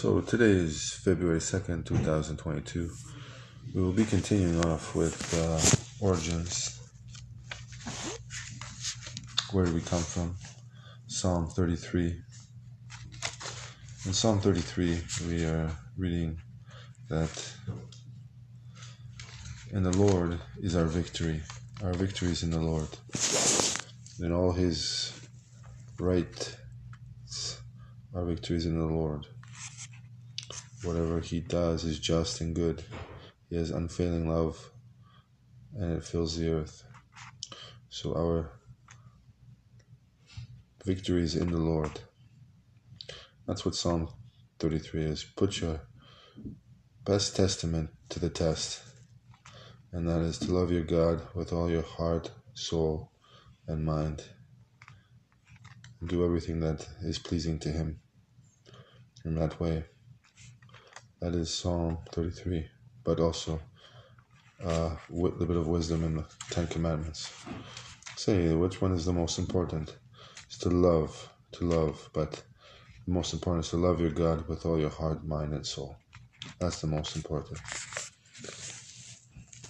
So today is February 2nd, 2022. We will be continuing off with uh, origins. Where do we come from? Psalm 33. In Psalm 33, we are reading that in the Lord is our victory. Our victory is in the Lord. In all his right, our victory is in the Lord. Whatever he does is just and good. He has unfailing love and it fills the earth. So our victory is in the Lord. That's what Psalm 33 is. Put your best testament to the test, and that is to love your God with all your heart, soul, and mind. And do everything that is pleasing to Him that way. That is Psalm 33, but also uh, a little bit of wisdom in the Ten Commandments. Say, which one is the most important? It's to love, to love, but the most important is to love your God with all your heart, mind, and soul. That's the most important.